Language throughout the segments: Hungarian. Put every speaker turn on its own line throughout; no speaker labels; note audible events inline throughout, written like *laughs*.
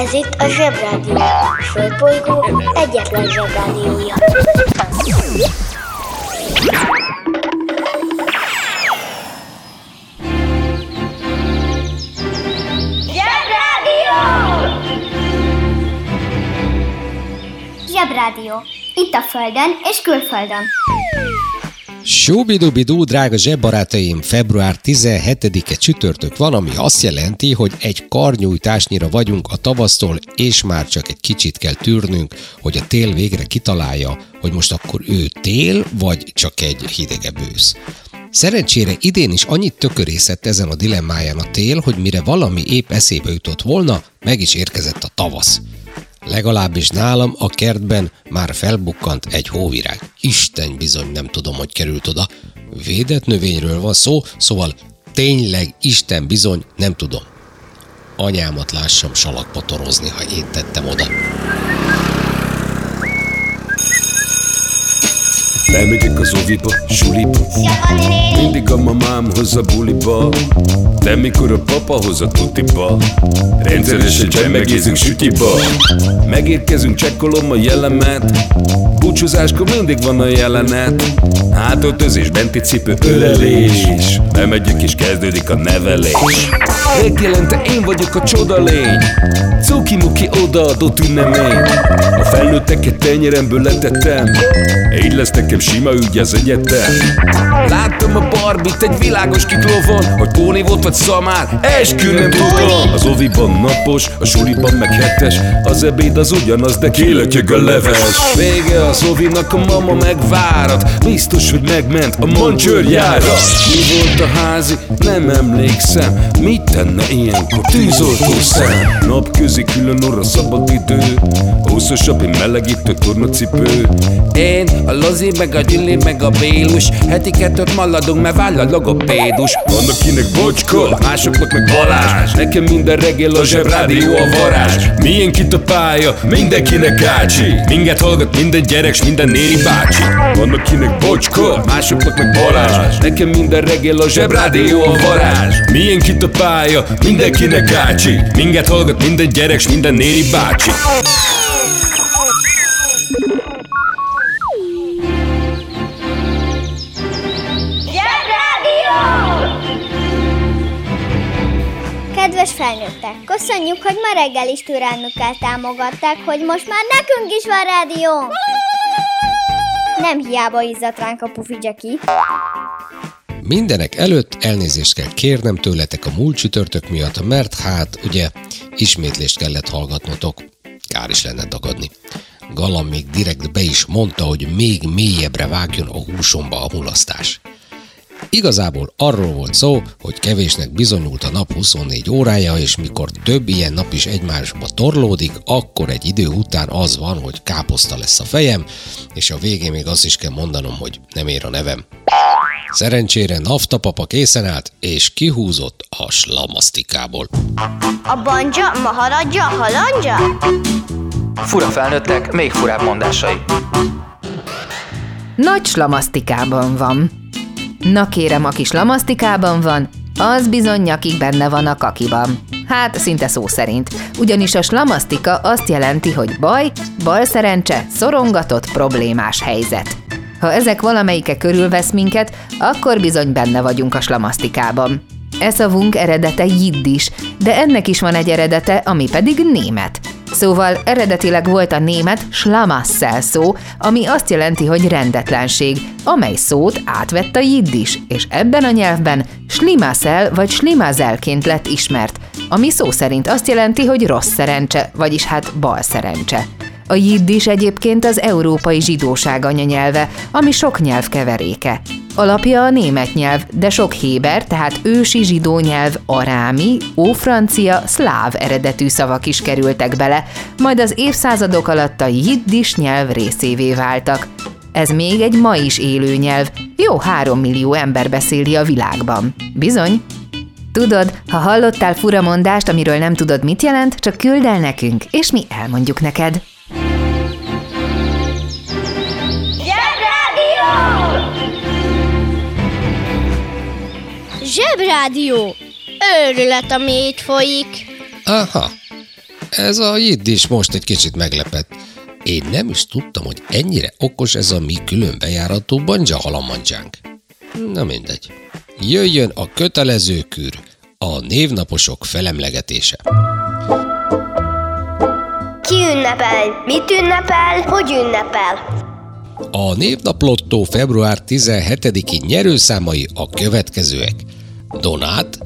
Ez itt a Zsebrádió. A Földbolygó egyetlen Zsebrádiója.
Zsebrádió!
Zsebrádió. Itt a Földön és külföldön.
Súbidubidú, drága zsebbarátaim, február 17-e csütörtök van, ami azt jelenti, hogy egy karnyújtásnyira vagyunk a tavasztól, és már csak egy kicsit kell tűrnünk, hogy a tél végre kitalálja, hogy most akkor ő tél, vagy csak egy hidegebb ősz. Szerencsére idén is annyit tökörészett ezen a dilemmáján a tél, hogy mire valami épp eszébe jutott volna, meg is érkezett a tavasz. Legalábbis nálam a kertben már felbukkant egy hóvirág. Isten bizony nem tudom, hogy került oda. Védett növényről van szó, szóval tényleg Isten bizony nem tudom. Anyámat lássam salakpotorozni, ha én tettem oda.
Lemegyek az oviba, suliba. Mindig a mamám hoz a buliba. De mikor a papa hoz a tutiba Rendszeresen csemmegézünk sütiba. Megérkezünk, csekkolom a jellemet. Búcsúzáskor mindig van a jelenet. Hátöltözés, benti cipő, ölelés. Bemegyek és kezdődik a nevelés Megjelente én vagyok a csoda lény. Cuki-muki odaadott ünnemény A felnőtteket tenyeremből letettem. Így lesz nekem sima ügy az egyetem. Láttam a barbit egy világos kiklovon Hogy Póni volt vagy szamár, eskü nem tudom Az oviban napos, a suliban meg hetes. Az ebéd az ugyanaz, de kilötyög a leves. Vége az ovinak, a mama megvárat. Biztos, hogy megment a mancsőrjára Mi volt a házi? Nem emlékszem. Mit tenne ilyenkor? Tűzoltó szem Napközi külön orra szabad idő Húszosabb, én melegítő tornacipő. Én, a Lozi, meg a Gyüli, meg a Bélus Heti kettőt maladunk, mert váll a logopédus. Van akinek bocska, másoknak meg Balázs. Nekem minden reggel a zsebrádió a varázs. Milyen itt a pálya, mindenkinek gácsi Minket hallgat minden gyerek, s minden néri bácsi. Van akinek bocska, másoknak meg Balázs. Nekem minden reggel a zsebrádió a varázs. Milyen itt a pálya, mindenkinek gácsi Minket hallgat minden gyerek, s minden néri bácsi!
Kedves felnőttek, köszönjük, hogy ma reggel is türelmükkel támogatták, hogy most már nekünk is van rádió. Nem hiába izzadt ránk a pufi Jackie.
Mindenek előtt elnézést kell kérnem tőletek a múlt csütörtök miatt, mert hát ugye ismétlést kellett hallgatnotok. Kár is lenne tagadni. Galam még direkt be is mondta, hogy még mélyebbre vágjon a húsomba a mulasztás. Igazából arról volt szó, hogy kevésnek bizonyult a nap 24 órája, és mikor több ilyen nap is egymásba torlódik, akkor egy idő után az van, hogy káposzta lesz a fejem, és a végén még azt is kell mondanom, hogy nem ér a nevem. Szerencsére Nafta papa készen állt, és kihúzott a slamasztikából.
A banja, maharadja, halandja?
Fura felnőttek, még furább mondásai.
Nagy slamasztikában van. Na kérem, aki slamasztikában van, az bizony nyakig benne van a kakiban. Hát, szinte szó szerint. Ugyanis a slamasztika azt jelenti, hogy baj, bal szerencse, szorongatott, problémás helyzet. Ha ezek valamelyike körülvesz minket, akkor bizony benne vagyunk a slamasztikában. E szavunk eredete jiddis, de ennek is van egy eredete, ami pedig német. Szóval eredetileg volt a német slamasszel szó, ami azt jelenti, hogy rendetlenség, amely szót átvett a jiddis, és ebben a nyelvben slimaszel vagy slimazelként lett ismert, ami szó szerint azt jelenti, hogy rossz szerencse, vagyis hát bal szerencse. A jiddis egyébként az európai zsidóság anyanyelve, ami sok nyelv keveréke. Alapja a német nyelv, de sok héber, tehát ősi zsidó nyelv, arámi, ófrancia, szláv eredetű szavak is kerültek bele, majd az évszázadok alatt a jiddis nyelv részévé váltak. Ez még egy ma is élő nyelv, jó három millió ember beszéli a világban. Bizony? Tudod, ha hallottál furamondást, amiről nem tudod mit jelent, csak küld el nekünk, és mi elmondjuk neked.
Zsebrádió!
Őrület, ami itt folyik.
Aha, Ez a jiddis most egy kicsit meglepett. Én nem is tudtam, hogy ennyire okos ez a mi külön bejárató banja halamancsánk. Na mindegy. Jöjjön a kötelező kür, a névnaposok felemlegetése.
Ki ünnepel? Mit ünnepel? Hogy ünnepel?
A névnaplottó február 17-i nyerőszámai a következőek. Donát,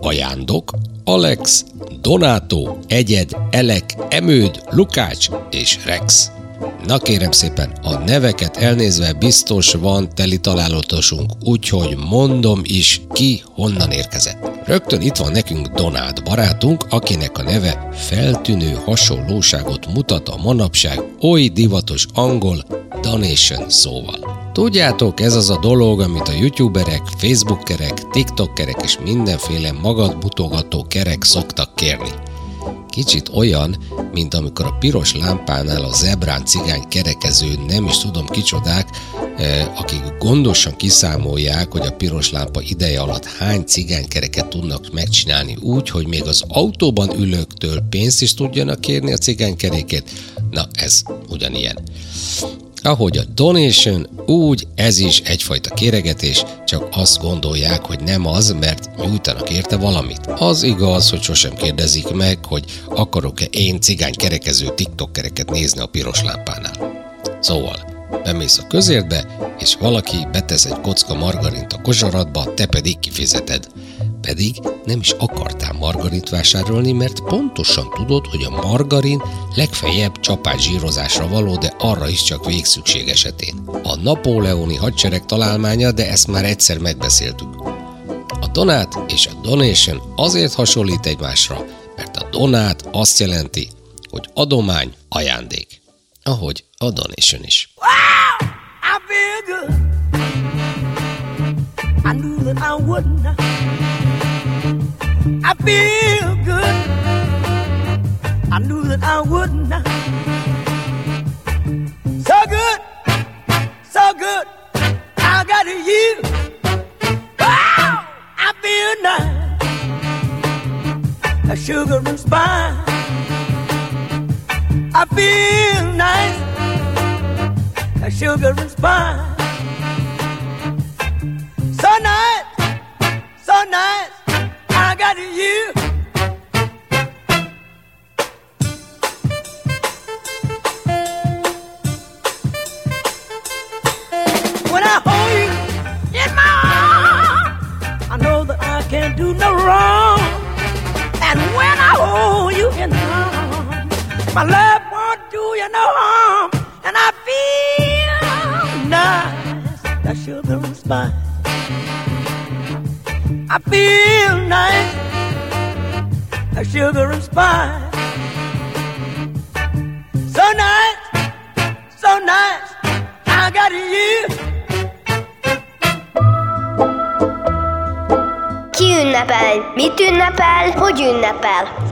Ajándok, Alex, Donátó, Egyed, Elek, Emőd, Lukács és Rex. Na kérem szépen, a neveket elnézve biztos van teli találatosunk, úgyhogy mondom is ki honnan érkezett. Rögtön itt van nekünk Donát barátunk, akinek a neve feltűnő hasonlóságot mutat a manapság oly divatos angol donation szóval. Tudjátok, ez az a dolog, amit a youtuberek, facebookerek, tiktokerek és mindenféle mutogató kerek szoktak kérni. Kicsit olyan, mint amikor a piros lámpánál a zebrán cigány kerekező, nem is tudom kicsodák, akik gondosan kiszámolják, hogy a piros lámpa ideje alatt hány cigánykereket tudnak megcsinálni úgy, hogy még az autóban ülőktől pénzt is tudjanak kérni a cigánykerékét. Na, ez ugyanilyen. Ahogy a donation, úgy ez is egyfajta kéregetés, csak azt gondolják, hogy nem az, mert nyújtanak érte valamit. Az igaz, hogy sosem kérdezik meg, hogy akarok-e én cigány kerekező TikTok kereket nézni a piros lámpánál. Szóval, bemész a közértbe, és valaki betesz egy kocka margarint a kosaratba, te pedig kifizeted. Pedig nem is akartál margarint vásárolni, mert pontosan tudod, hogy a margarin legfeljebb csapás zsírozásra való, de arra is csak végszükség esetén. A napóleoni hadsereg találmánya, de ezt már egyszer megbeszéltük. A donát és a donation azért hasonlít egymásra, mert a donát azt jelenti, hogy adomány, ajándék. Ahogy a donation is. I knew that I wouldn't. I feel good. I knew that I would not. So good, so good. I got you. Wow, I feel nice. A sugar and spice. I feel nice. A sugar and spice. So nice, so nice. Got you. When I hold you in my arms, I know that I can't do no wrong. And when I hold you in my arms, my love won't do you no harm. And I feel nice, that sugar and spice. I feel nice, like sugar and spice. So nice, so nice, I got you.
Ki ünnepel? Mit ünnepel? Hogy ünnepel?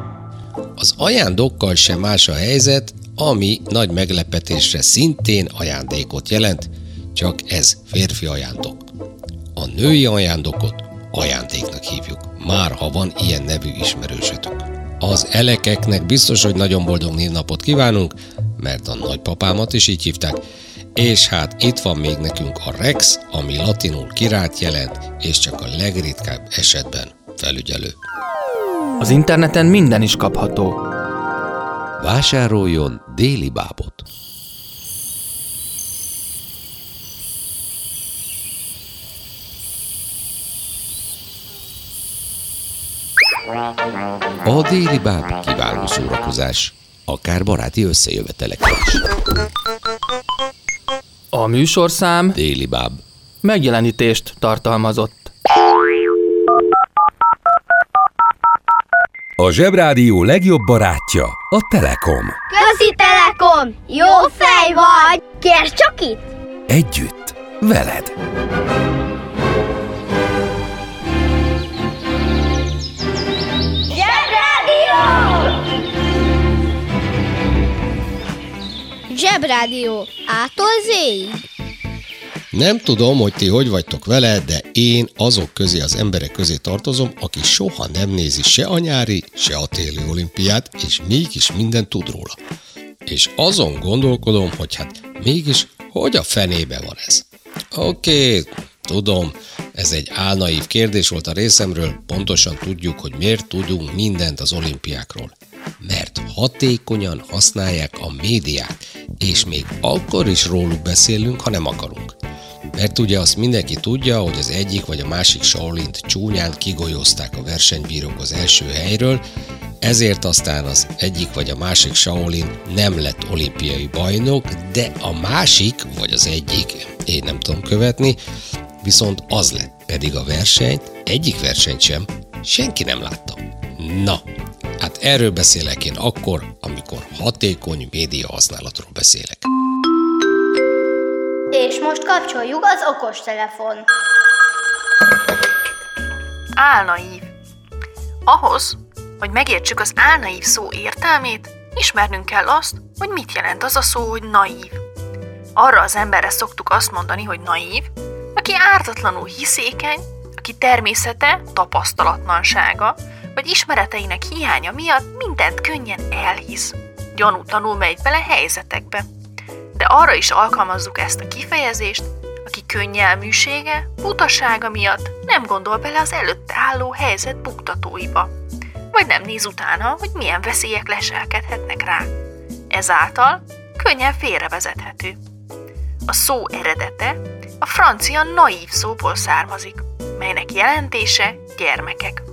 Az ajándókkal sem más a helyzet, ami nagy meglepetésre szintén ajándékot jelent, csak ez férfi ajándok. A női ajándokot ajándéknak hívjuk, már ha van ilyen nevű ismerősötök. Az elekeknek biztos, hogy nagyon boldog névnapot kívánunk, mert a nagypapámat is így hívták, és hát itt van még nekünk a Rex, ami latinul kirát jelent, és csak a legritkább esetben felügyelő.
Az interneten minden is kapható.
Vásároljon déli bábot! A déli báb kiváló szórakozás, akár baráti összejövetelekre is.
A műsorszám
Déli báb
megjelenítést tartalmazott.
A Zsebrádió legjobb barátja a Telekom.
Közi Telekom! Jó fej vagy! Kérd csak itt!
Együtt, veled.
Zsebrádió. Ától zéig.
Nem tudom, hogy ti hogy vagytok vele, de én azok közé az emberek közé tartozom, aki soha nem nézi se a nyári, se a téli olimpiát, és mégis minden tud róla. És azon gondolkodom, hogy hát mégis hogy a fenébe van ez? Oké, tudom, ez egy álnaív kérdés volt a részemről, pontosan tudjuk, hogy miért tudunk mindent az olimpiákról. Mert hatékonyan használják a médiák, és még akkor is róluk beszélünk, ha nem akarunk. Mert ugye azt mindenki tudja, hogy az egyik vagy a másik Shaolint csúnyán kigolyozták a versenybírók az első helyről, ezért aztán az egyik vagy a másik Shaolin nem lett olimpiai bajnok, de a másik, vagy az egyik, én nem tudom követni, viszont az lett. Pedig a versenyt, egyik versenyt sem, senki nem látta. Na, erről beszélek én akkor, amikor hatékony média használatról beszélek.
És most kapcsoljuk az okos telefon.
Álnaív. Ahhoz, hogy megértsük az álnaív szó értelmét, ismernünk kell azt, hogy mit jelent az a szó, hogy naív. Arra az emberre szoktuk azt mondani, hogy naív, aki ártatlanul hiszékeny, aki természete, tapasztalatlansága, vagy ismereteinek hiánya miatt mindent könnyen elhisz. Gyanútlanul megy bele helyzetekbe. De arra is alkalmazzuk ezt a kifejezést, aki könnyelműsége, butasága miatt nem gondol bele az előtte álló helyzet buktatóiba, vagy nem néz utána, hogy milyen veszélyek leselkedhetnek rá. Ezáltal könnyen félrevezethető. A szó eredete a francia naív szóból származik, melynek jelentése gyermekek.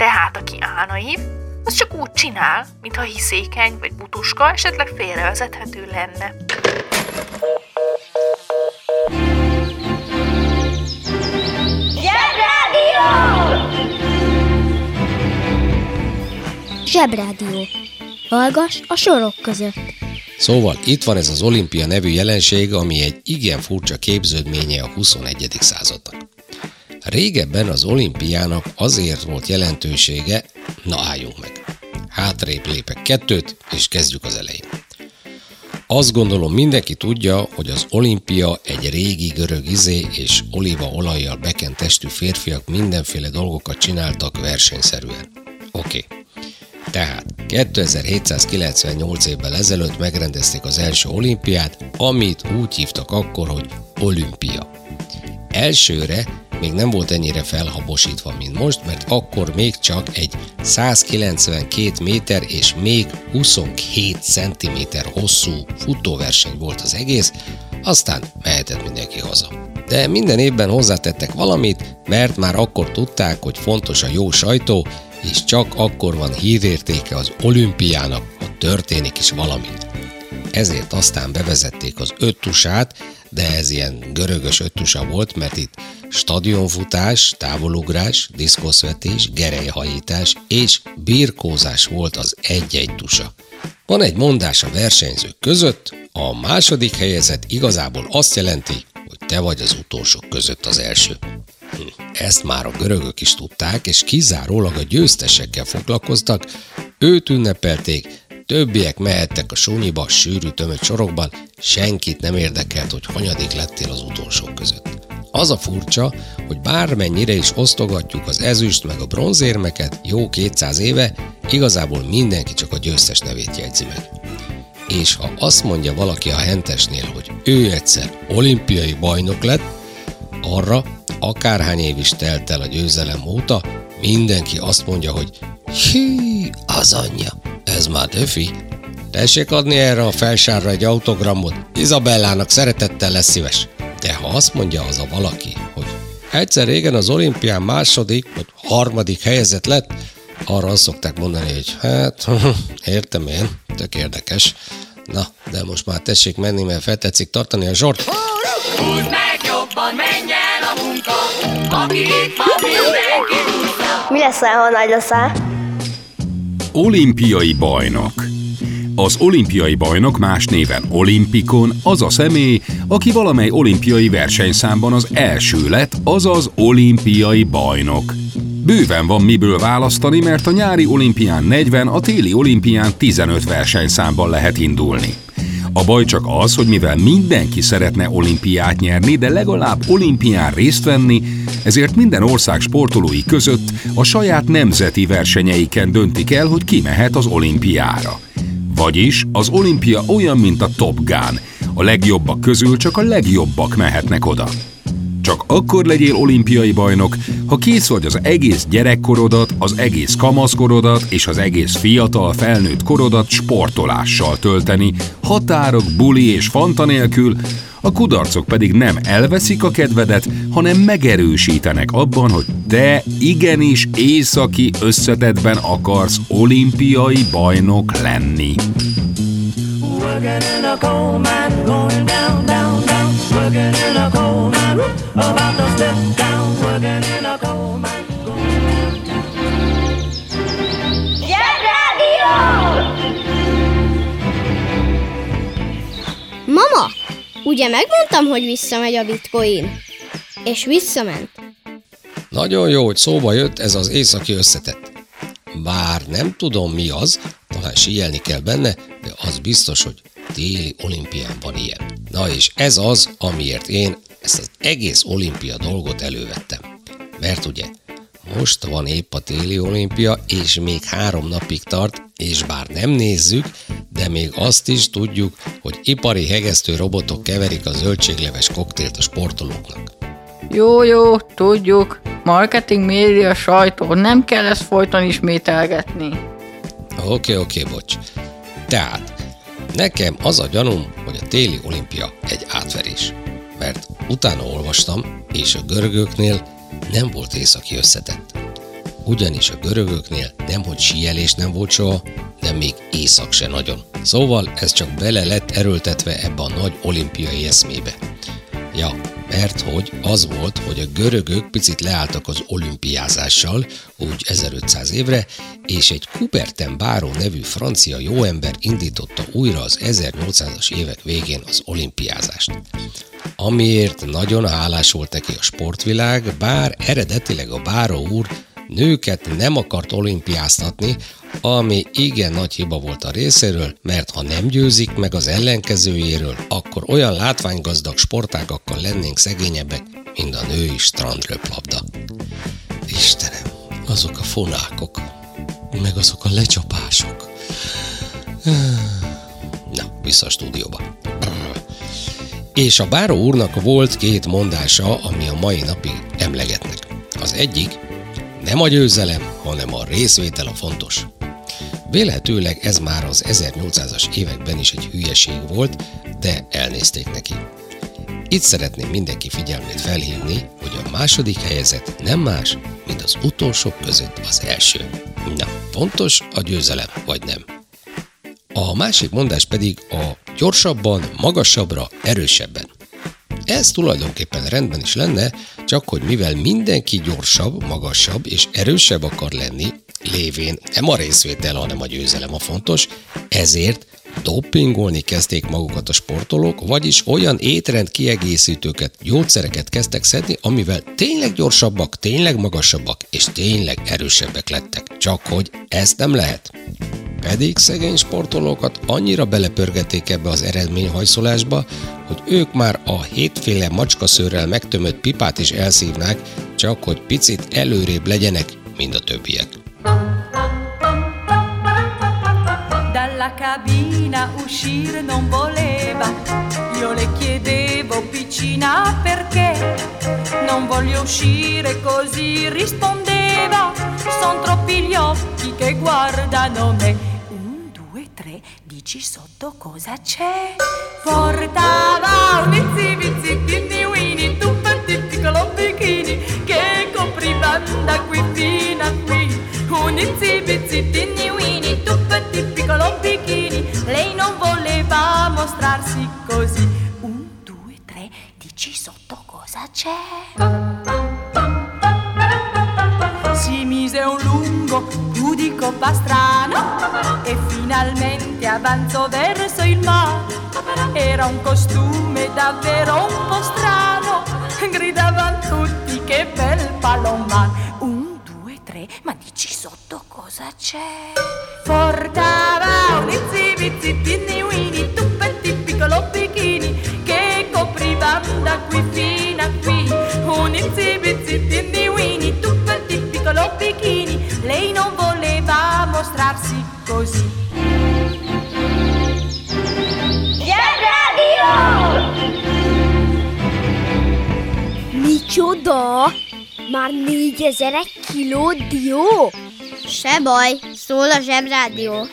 Tehát aki álnaív, az csak úgy csinál, mintha hiszékeny vagy butuska, esetleg félrevezethető lenne.
Zsebrádió. Hallgass a sorok között.
Szóval itt van ez az olimpia nevű jelenség, ami egy igen furcsa képződménye a 21. századnak. Régebben az olimpiának azért volt jelentősége, na álljunk meg. Hátrébb lépek kettőt, és kezdjük az elején. Azt gondolom mindenki tudja, hogy az olimpia egy régi görög izé és olívaolajjal bekent testű férfiak mindenféle dolgokat csináltak versenyszerűen. Oké. Okay. Tehát 2798 évvel ezelőtt megrendezték az első olimpiát, amit úgy hívtak akkor, hogy olimpia. Elsőre még nem volt ennyire felhabosítva, mint most, mert akkor még csak egy 192 méter és még 27 cm hosszú futóverseny volt az egész, aztán mehetett mindenki haza. De minden évben hozzátettek valamit, mert már akkor tudták, hogy fontos a jó sajtó, és csak akkor van hírértéke az olimpiának, ha történik is valami. Ezért aztán bevezették az öttusát, de ez ilyen görögös öttusa volt, mert itt stadionfutás, távolugrás, diszkoszvetés, gerelyhajítás és birkózás volt az egy-egy tusa. Van egy mondás a versenyzők között, a második helyezett igazából azt jelenti, hogy te vagy az utolsók között az első. Ezt már a görögök is tudták, és kizárólag a győztesekkel foglalkoztak, őt ünnepelték, többiek mehettek a sunyiba, sűrű tömött sorokban, senkit nem érdekelt, hogy hanyadik lettél az utolsók között. Az a furcsa, hogy bármennyire is osztogatjuk az ezüst meg a bronzérmeket jó 200 éve, igazából mindenki csak a győztes nevét jegyzi meg. És ha azt mondja valaki a hentesnél, hogy ő egyszer olimpiai bajnok lett, arra akárhány év is telt el a győzelem óta, mindenki azt mondja, hogy hű, az anyja, ez már döfi. Tessék adni erre a felsárra egy autogramot, Izabellának szeretettel lesz szíves. De ha azt mondja az a valaki, hogy egyszer régen az olimpián második vagy harmadik helyezett lett, arra azt szokták mondani, hogy hát, *laughs* értem én, tök érdekes. Na, de most már tessék menni, mert feltetszik tartani a zsort. Húzd meg jobban, menj el a munka,
aki itt van, mindenki Mi lesz, ha nagy leszel?
Olimpiai bajnok az olimpiai bajnok más néven olimpikon az a személy, aki valamely olimpiai versenyszámban az első lett, azaz olimpiai bajnok. Bőven van miből választani, mert a nyári olimpián 40, a téli olimpián 15 versenyszámban lehet indulni. A baj csak az, hogy mivel mindenki szeretne olimpiát nyerni, de legalább olimpián részt venni, ezért minden ország sportolói között a saját nemzeti versenyeiken döntik el, hogy ki mehet az olimpiára. Vagyis az olimpia olyan, mint a Top Gun. A legjobbak közül csak a legjobbak mehetnek oda. Csak akkor legyél olimpiai bajnok, ha kész vagy az egész gyerekkorodat, az egész kamaszkorodat és az egész fiatal felnőtt korodat sportolással tölteni, határok, buli és fanta nélkül, a kudarcok pedig nem elveszik a kedvedet, hanem megerősítenek abban, hogy te igenis északi összetetben akarsz olimpiai bajnok lenni. Working in a coal mine, going down, down, down. Working in a coal mine, about to step down. Working in a coal mine.
Mama, ugye megmondtam, hogy visszamegy a bitcoin? És visszament.
Nagyon jó, hogy szóba jött ez az északi összetett. Bár nem tudom mi az, talán síelni kell benne, de az biztos, hogy téli olimpián van ilyen. Na és ez az, amiért én ezt az egész olimpia dolgot elővettem. Mert ugye, most van épp a téli olimpia, és még három napig tart, és bár nem nézzük, de még azt is tudjuk, hogy ipari hegesztő robotok keverik a zöldségleves koktélt a sportolóknak.
Jó, jó, tudjuk. Marketing, média, sajtó, nem kell ezt folyton ismételgetni.
Oké, oké, bocs. Tehát, nekem az a gyanúm, hogy a téli olimpia egy átverés. Mert utána olvastam, és a görögöknél nem volt északi összetett. Ugyanis a görögöknél nem, hogy síelés nem volt soha, de még észak se nagyon. Szóval ez csak bele lett erőltetve ebbe a nagy olimpiai eszmébe. Ja, mert hogy az volt, hogy a görögök picit leálltak az olimpiázással, úgy 1500 évre, és egy Kuberten Báró nevű francia jóember indította újra az 1800-as évek végén az olimpiázást. Amiért nagyon hálás volt neki a sportvilág, bár eredetileg a Báró úr nőket nem akart olimpiáztatni, ami igen nagy hiba volt a részéről, mert ha nem győzik meg az ellenkezőjéről, akkor olyan látványgazdag sportágakkal lennénk szegényebbek, mint a női strandröplabda. Istenem, azok a fonákok, meg azok a lecsapások. Na, vissza a stúdióba. És a báró úrnak volt két mondása, ami a mai napig emlegetnek. Az egyik, nem a győzelem, hanem a részvétel a fontos. Vélhetőleg ez már az 1800-as években is egy hülyeség volt, de elnézték neki. Itt szeretném mindenki figyelmét felhívni, hogy a második helyezett nem más, mint az utolsók között az első. Na, fontos a győzelem, vagy nem? A másik mondás pedig a gyorsabban, magasabbra, erősebben. Ez tulajdonképpen rendben is lenne, csak hogy mivel mindenki gyorsabb, magasabb és erősebb akar lenni, lévén nem a részvétel, hanem a győzelem a fontos, ezért dopingolni kezdték magukat a sportolók, vagyis olyan étrend kiegészítőket, gyógyszereket kezdtek szedni, amivel tényleg gyorsabbak, tényleg magasabbak és tényleg erősebbek lettek. Csak hogy ezt nem lehet. Pedig szegény sportolókat annyira belepörgették ebbe az eredményhajszolásba, hogy ők már a hétféle macskaszőrrel megtömött pipát is elszívnák, csak hogy picit előrébb legyenek, mint a többiek.
Dalla cabina uscire non voleva, io le chiedevo piccina perché non voglio uscire così rispondeva, son troppi gli occhi che guardano me dici sotto cosa c'è? Portava un izzi pinni wini, tuffetti piccolo bikini che coprivano da qui fino a qui. Un izzi bizzi mostrarsi così. Un, due, tre, dici sotto cosa c'è? Si mise un lungo pudico pastrano e finalmente avanzò verso il mare. Era un costume davvero un po' strano, gridavano tutti che bel palomar. Un, due, tre, ma dici sotto cosa c'è? Portava zip zip dinny winnie, tutto il tipico lo bikini, lei non voleva mostrarsi così.
Micsoda? Már négyezer kiló dió?
Se baj, szól a zsebrádió.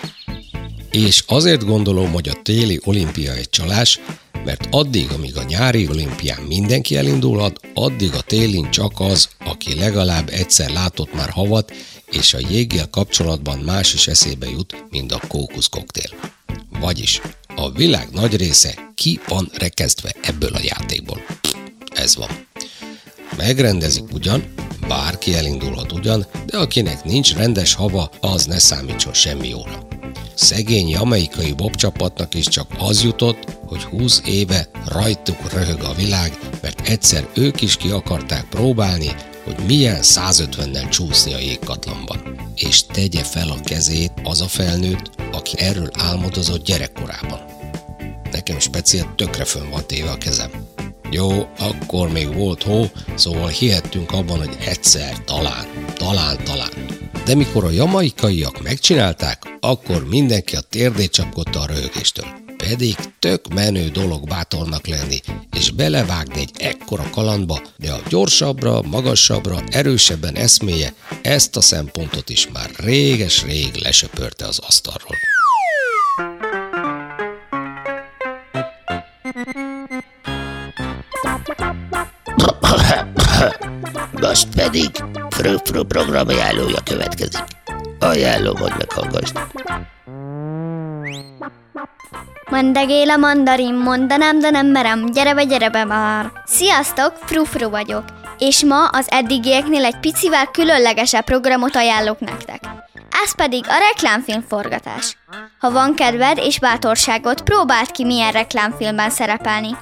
És azért gondolom, hogy a téli olimpia egy csalás, mert addig, amíg a nyári olimpián mindenki elindulhat, addig a télin csak az, aki legalább egyszer látott már havat, és a jéggel kapcsolatban más is eszébe jut, mint a kókusz koktél. Vagyis a világ nagy része ki van rekezdve ebből a játékból. Ez van. Megrendezik ugyan, bárki elindulhat ugyan, de akinek nincs rendes hava, az ne számítson semmi jóra. Szegény jamaikai bobcsapatnak is csak az jutott, hogy 20 éve rajtuk röhög a világ, mert egyszer ők is ki akarták próbálni, hogy milyen 150-nel csúszni a jégkatlanban. És tegye fel a kezét az a felnőtt, aki erről álmodozott gyerekkorában. Nekem speciál tökre fönn van téve a kezem. Jó, akkor még volt hó, szóval hihettünk abban, hogy egyszer, talán, talán, talán. De mikor a jamaikaiak megcsinálták, akkor mindenki a térdét csapkodta a röhögéstől. Pedig tök menő dolog bátornak lenni, és belevágni egy ekkora kalandba, de a gyorsabbra, magasabbra, erősebben eszméje ezt a szempontot is már réges-rég lesöpörte az asztalról.
Most pedig Frö-Frö program ajánlója következik. Ajánlom, hogy meghallgassd.
Mandegél a mandarin, mondanám, de nem merem, gyere be, gyere be már. Sziasztok, Frufru vagyok, és ma az eddigieknél egy picivel különlegesebb programot ajánlok nektek. Ez pedig a reklámfilm forgatás. Ha van kedved és bátorságot, próbáld ki milyen reklámfilmben szerepelni.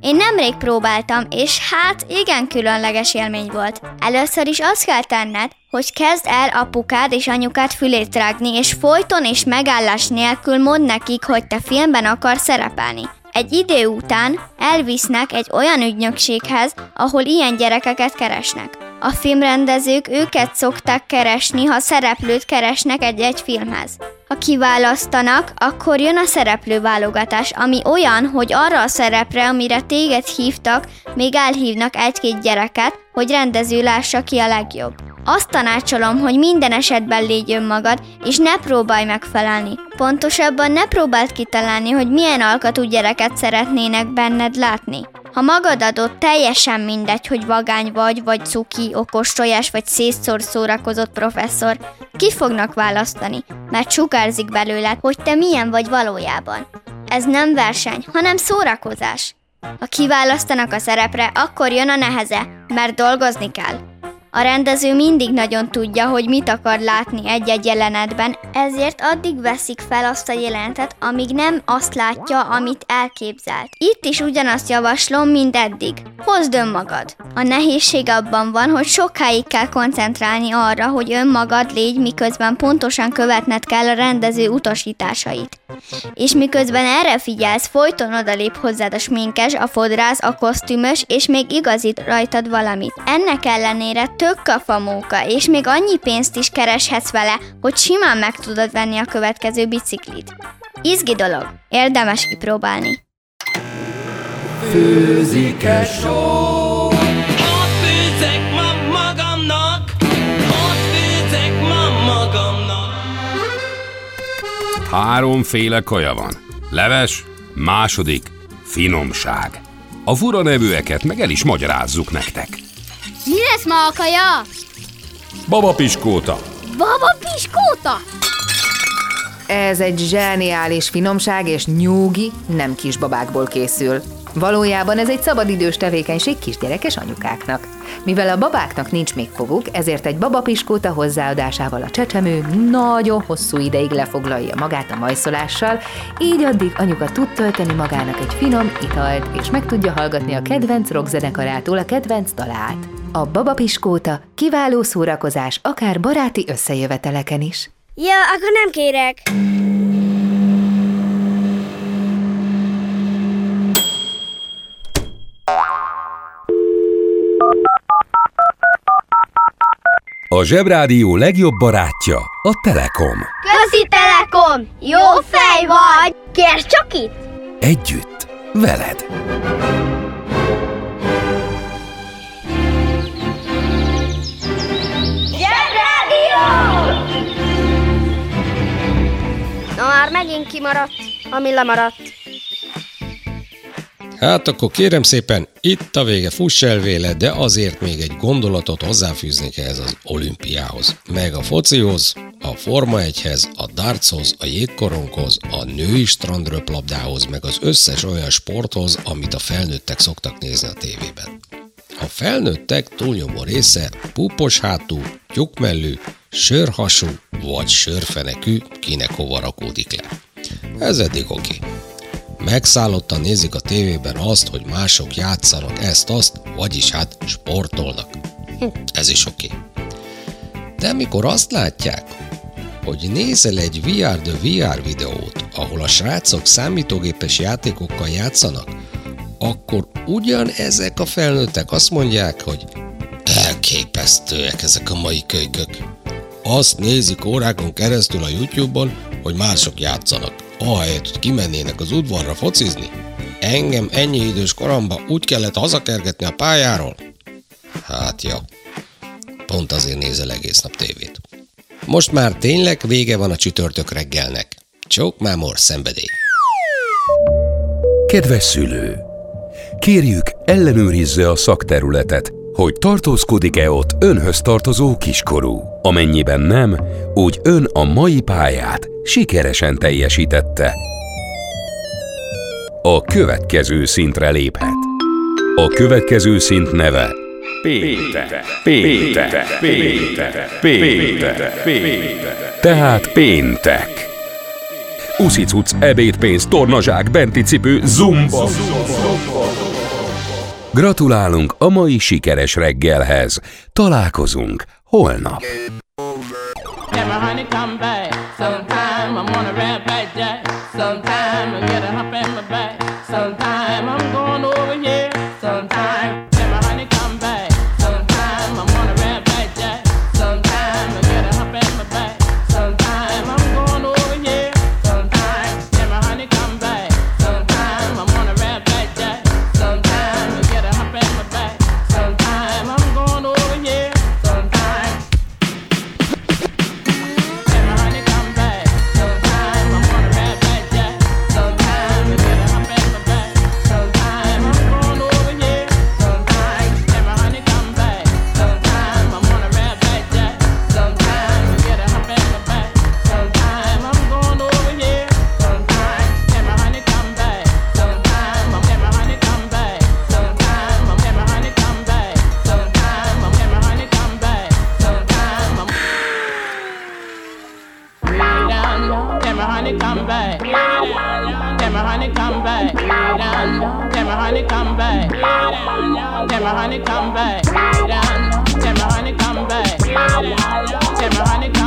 Én nemrég próbáltam, és hát igen különleges élmény volt. Először is azt kell tenned, hogy kezd el apukád és anyukád fülét rágni, és folyton és megállás nélkül mondd nekik, hogy te filmben akarsz szerepelni. Egy idő után elvisznek egy olyan ügynökséghez, ahol ilyen gyerekeket keresnek. A filmrendezők őket szokták keresni, ha szereplőt keresnek egy-egy filmhez. Ha kiválasztanak, akkor jön a szereplőválogatás, ami olyan, hogy arra a szerepre, amire téged hívtak, még elhívnak egy-két gyereket, hogy rendező lássa ki a legjobb. Azt tanácsolom, hogy minden esetben légy önmagad, és ne próbálj megfelelni. Pontosabban ne próbáld kitalálni, hogy milyen alkatú gyereket szeretnének benned látni. Ha magad adott, teljesen mindegy, hogy vagány vagy, vagy cuki, okos tojás, vagy szétszór szórakozott professzor. Ki fognak választani, mert sugárzik belőled, hogy te milyen vagy valójában. Ez nem verseny, hanem szórakozás. Ha kiválasztanak a szerepre, akkor jön a neheze, mert dolgozni kell. A rendező mindig nagyon tudja, hogy mit akar látni egy-egy jelenetben, ezért addig veszik fel azt a jelenetet, amíg nem azt látja, amit elképzelt. Itt is ugyanazt javaslom, mint eddig. Hozd önmagad! A nehézség abban van, hogy sokáig kell koncentrálni arra, hogy önmagad légy, miközben pontosan követned kell a rendező utasításait. És miközben erre figyelsz, folyton odalép hozzád a sminkes, a fodrász, a kosztümös, és még igazít rajtad valamit. Ennek ellenére tök kafamóka, és még annyi pénzt is kereshetsz vele, hogy simán meg tudod venni a következő biciklit. Izgi dolog, érdemes kipróbálni.
Főzik-e só?
Ott főzek ma magamnak, ott főzek ma magamnak.
Háromféle kaja van. Leves, második, finomság. A fura nevűeket meg el is magyarázzuk nektek.
Mi lesz ma a kaja?
Baba Piskóta,
Baba piskóta!
Ez egy zseniális finomság és nyúgi nem kisbabákból készül. Valójában ez egy szabadidős tevékenység kisgyerekes anyukáknak. Mivel a babáknak nincs még foguk, ezért egy babapiskóta hozzáadásával a csecsemő nagyon hosszú ideig lefoglalja magát a majszolással, így addig anyuka tud tölteni magának egy finom italt, és meg tudja hallgatni a kedvenc rockzenekarától a kedvenc dalát. A babapiskóta kiváló szórakozás akár baráti összejöveteleken is.
Ja, akkor nem kérek.
A Zsebrádió legjobb barátja a Telekom.
Közi Telekom! Jó fej vagy! Kérd csak itt!
Együtt, veled.
Zsebrádió! Na már megint kimaradt, ami lemaradt.
Hát akkor kérem szépen, itt a vége, fuss el véle, de azért még egy gondolatot hozzáfűznék ehhez az olimpiához. Meg a focihoz, a Forma 1-hez, a dartshoz, a jégkoronghoz, a női strandröplabdához, meg az összes olyan sporthoz, amit a felnőttek szoktak nézni a tévében. A felnőttek túlnyomó része púpos hátú, tyúkmellű, sörhasú vagy sörfenekű, kinek hova rakódik le. Ez eddig oké. Megszállottan nézik a tévében azt, hogy mások játszanak ezt-azt, vagyis hát sportolnak. Hm, ez is oké. De mikor azt látják, hogy nézel egy VR the VR videót, ahol a srácok számítógépes játékokkal játszanak, akkor ugyan ezek a felnőttek azt mondják, hogy elképesztőek ezek a mai kölykök. Azt nézik órákon keresztül a YouTube-on, hogy mások játszanak. Ahelyett, hogy kimennének az udvarra focizni. Engem ennyi idős koromban úgy kellett hazakergetni a pályáról. Hát ja, pont azért nézel egész nap tévét. Most már tényleg vége van a csütörtök reggelnek. Csók mámor szenvedély.
Kedves szülő! Kérjük, ellenőrizze a szakterületet, hogy tartózkodik-e ott önhöz tartozó kiskorú. Amennyiben nem, úgy ön a mai pályát sikeresen teljesítette. A következő szintre léphet. A következő szint neve Péntek, péntek, péntek, péntek, péntek. Tehát péntek. Uszicuc, ebédpénz, tornazsák, benti cipő, zumba. Gratulálunk a mai sikeres reggelhez. Találkozunk holnap.
Sometime I'm on honey come back? Can my honey come back? Can my honey come back? Can my honey?